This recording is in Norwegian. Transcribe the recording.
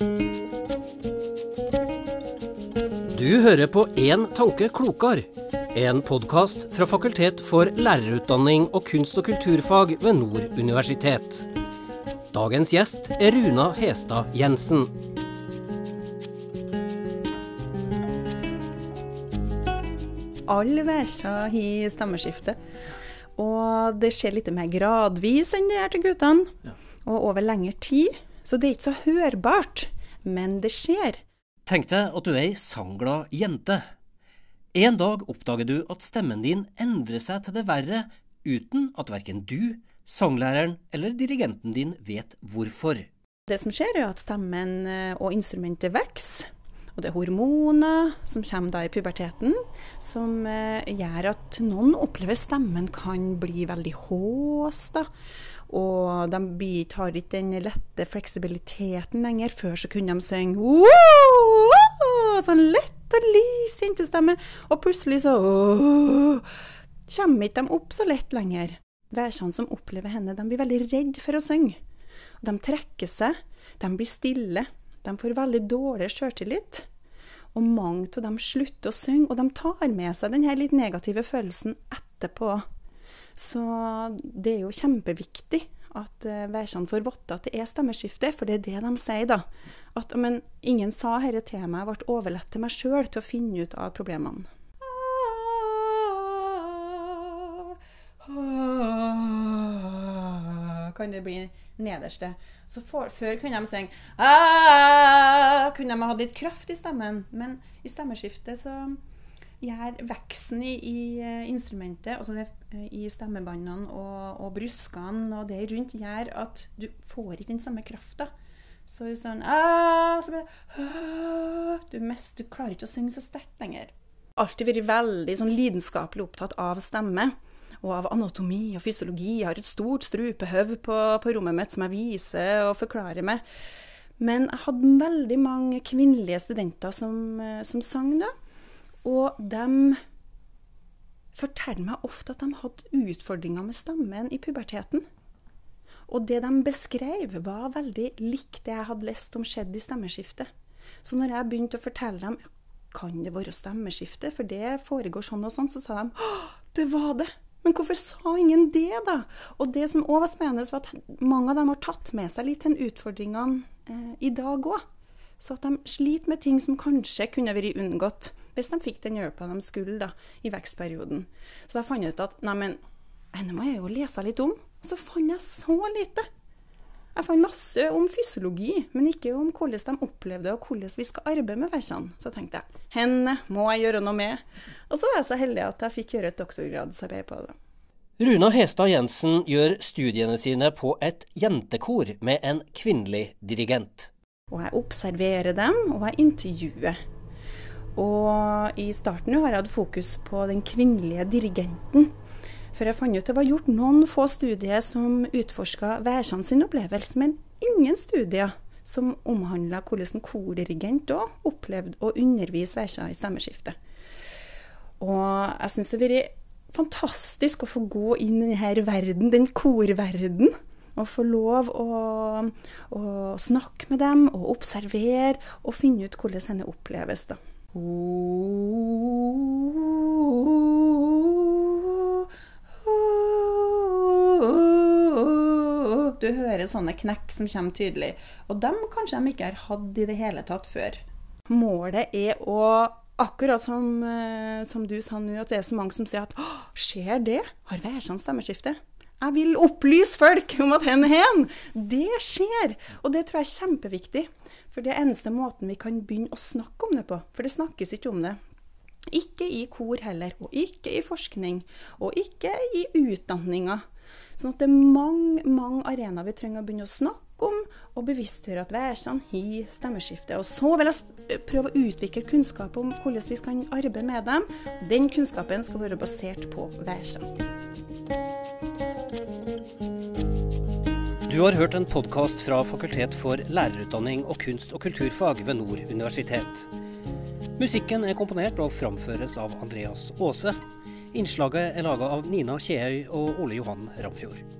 Du hører på Én tanke klokar, en podkast fra Fakultet for lærerutdanning og kunst- og kulturfag ved Nord universitet. Dagens gjest er Runa Hestad Jensen. Alle uker har stemmeskifte. Og det skjer litt mer gradvis enn det er til guttene. Ja. Og over lengre tid. Så det er ikke så hørbart. Men det skjer. Tenk deg at du er ei sangglad jente. En dag oppdager du at stemmen din endrer seg til det verre, uten at verken du, sanglæreren eller dirigenten din vet hvorfor. Det som skjer, er at stemmen eh, og instrumentet vokser. Og det er hormoner som kommer da i puberteten, som eh, gjør at noen opplever stemmen kan bli veldig hås. da. Og de har ikke den lette fleksibiliteten lenger. Før så kunne de synge sånn lett og lys jentestemme. Og plutselig så kommer ikke de opp så lett lenger. Værsene som opplever henne, de blir veldig redd for å synge. De trekker seg, de blir stille. De får veldig dårlig sjøltillit. Og mange av dem slutter å synge, og de tar med seg denne litt negative følelsen etterpå. Så det er jo kjempeviktig at uh, værsene får vite at det er stemmeskifte, for det er det de sier, da. At men, ingen sa dette til meg, jeg ble overlatt til meg sjøl til å finne ut av problemene. Kan det bli nederste. Så for, før kunne de synge «Ah!» Kunne de ha litt kraft i stemmen. Men i stemmeskiftet så gjør veksten i, i eh, instrumentet, altså det, eh, i stemmebåndene og, og brystene og det rundt, gjør at du får ikke den samme krafta. Så sånn «Ah!» så det, «Ah!» du, mest, du klarer ikke å synge så sterkt lenger. Alltid vært veldig sånn lidenskapelig opptatt av stemme og av anatomi og fysiologi. Jeg har et stort strupehøv på, på rommet mitt som jeg viser og forklarer med. Men jeg hadde veldig mange kvinnelige studenter som, eh, som sang da. Og de forteller meg ofte at de hadde utfordringer med stemmen i puberteten. Og det de beskrev, var veldig likt det jeg hadde lest om skjedde i stemmeskiftet. Så når jeg begynte å fortelle dem kan det være stemmeskifte, for det foregår sånn og sånn, så sa de å, det var det. Men hvorfor sa ingen det, da? Og det som òg var spennende, var at mange av dem har tatt med seg litt den utfordringene eh, i dag òg. Så at de sliter med ting som kanskje kunne vært unngått hvis de fikk den hjelpa de skulle da, i vekstperioden. Så da fant jeg ut at neimen, denne må jeg jo lese litt om. Så fant jeg så lite. Jeg fant masse om fysiologi, men ikke om hvordan de opplevde og hvordan vi skal arbeide med versene. Så tenkte jeg henne må jeg gjøre noe med. Og så var jeg så heldig at jeg fikk gjøre et doktorgradsarbeid på det. Runa Hestad Jensen gjør studiene sine på et jentekor med en kvinnelig dirigent. Og jeg observerer dem, og jeg intervjuer. Og i starten har jeg hatt fokus på den kvinnelige dirigenten. For jeg fant ut det var gjort noen få studier som utforska værsene sin opplevelse, men ingen studier som omhandla hvordan en kordirigent òg opplevde å undervise verser i stemmeskiftet. Og jeg syns det har vært fantastisk å få gå inn i denne verden, den korverden. Og få lov å, å snakke med dem og observere og finne ut hvordan henne oppleves. da. Du hører sånne knekk som kommer tydelig. Og dem kanskje de ikke har hatt i det hele tatt før. Målet er å Akkurat som, eh, som du sa nå, at det er så mange som sier at skjer det? Har Værsand stemmeskifte? Jeg vil opplyse folk om at hen er hen! Det skjer! Og det tror jeg er kjempeviktig. For det er eneste måten vi kan begynne å snakke om det på. For det snakkes ikke om det. Ikke i kor heller, og ikke i forskning, og ikke i utdanninga. Sånn at det er mange, mange arenaer vi trenger å begynne å snakke om, og bevisstgjøre at værsene har stemmeskifte. Og så vil jeg prøve å utvikle kunnskap om hvordan vi kan arbeide med dem. Den kunnskapen skal være basert på værsene. Du har hørt en podkast fra Fakultet for lærerutdanning og kunst- og kulturfag ved Nord universitet. Musikken er komponert og framføres av Andreas Aase. Innslaget er laga av Nina Kjeøy og Ole Johan Ramfjord.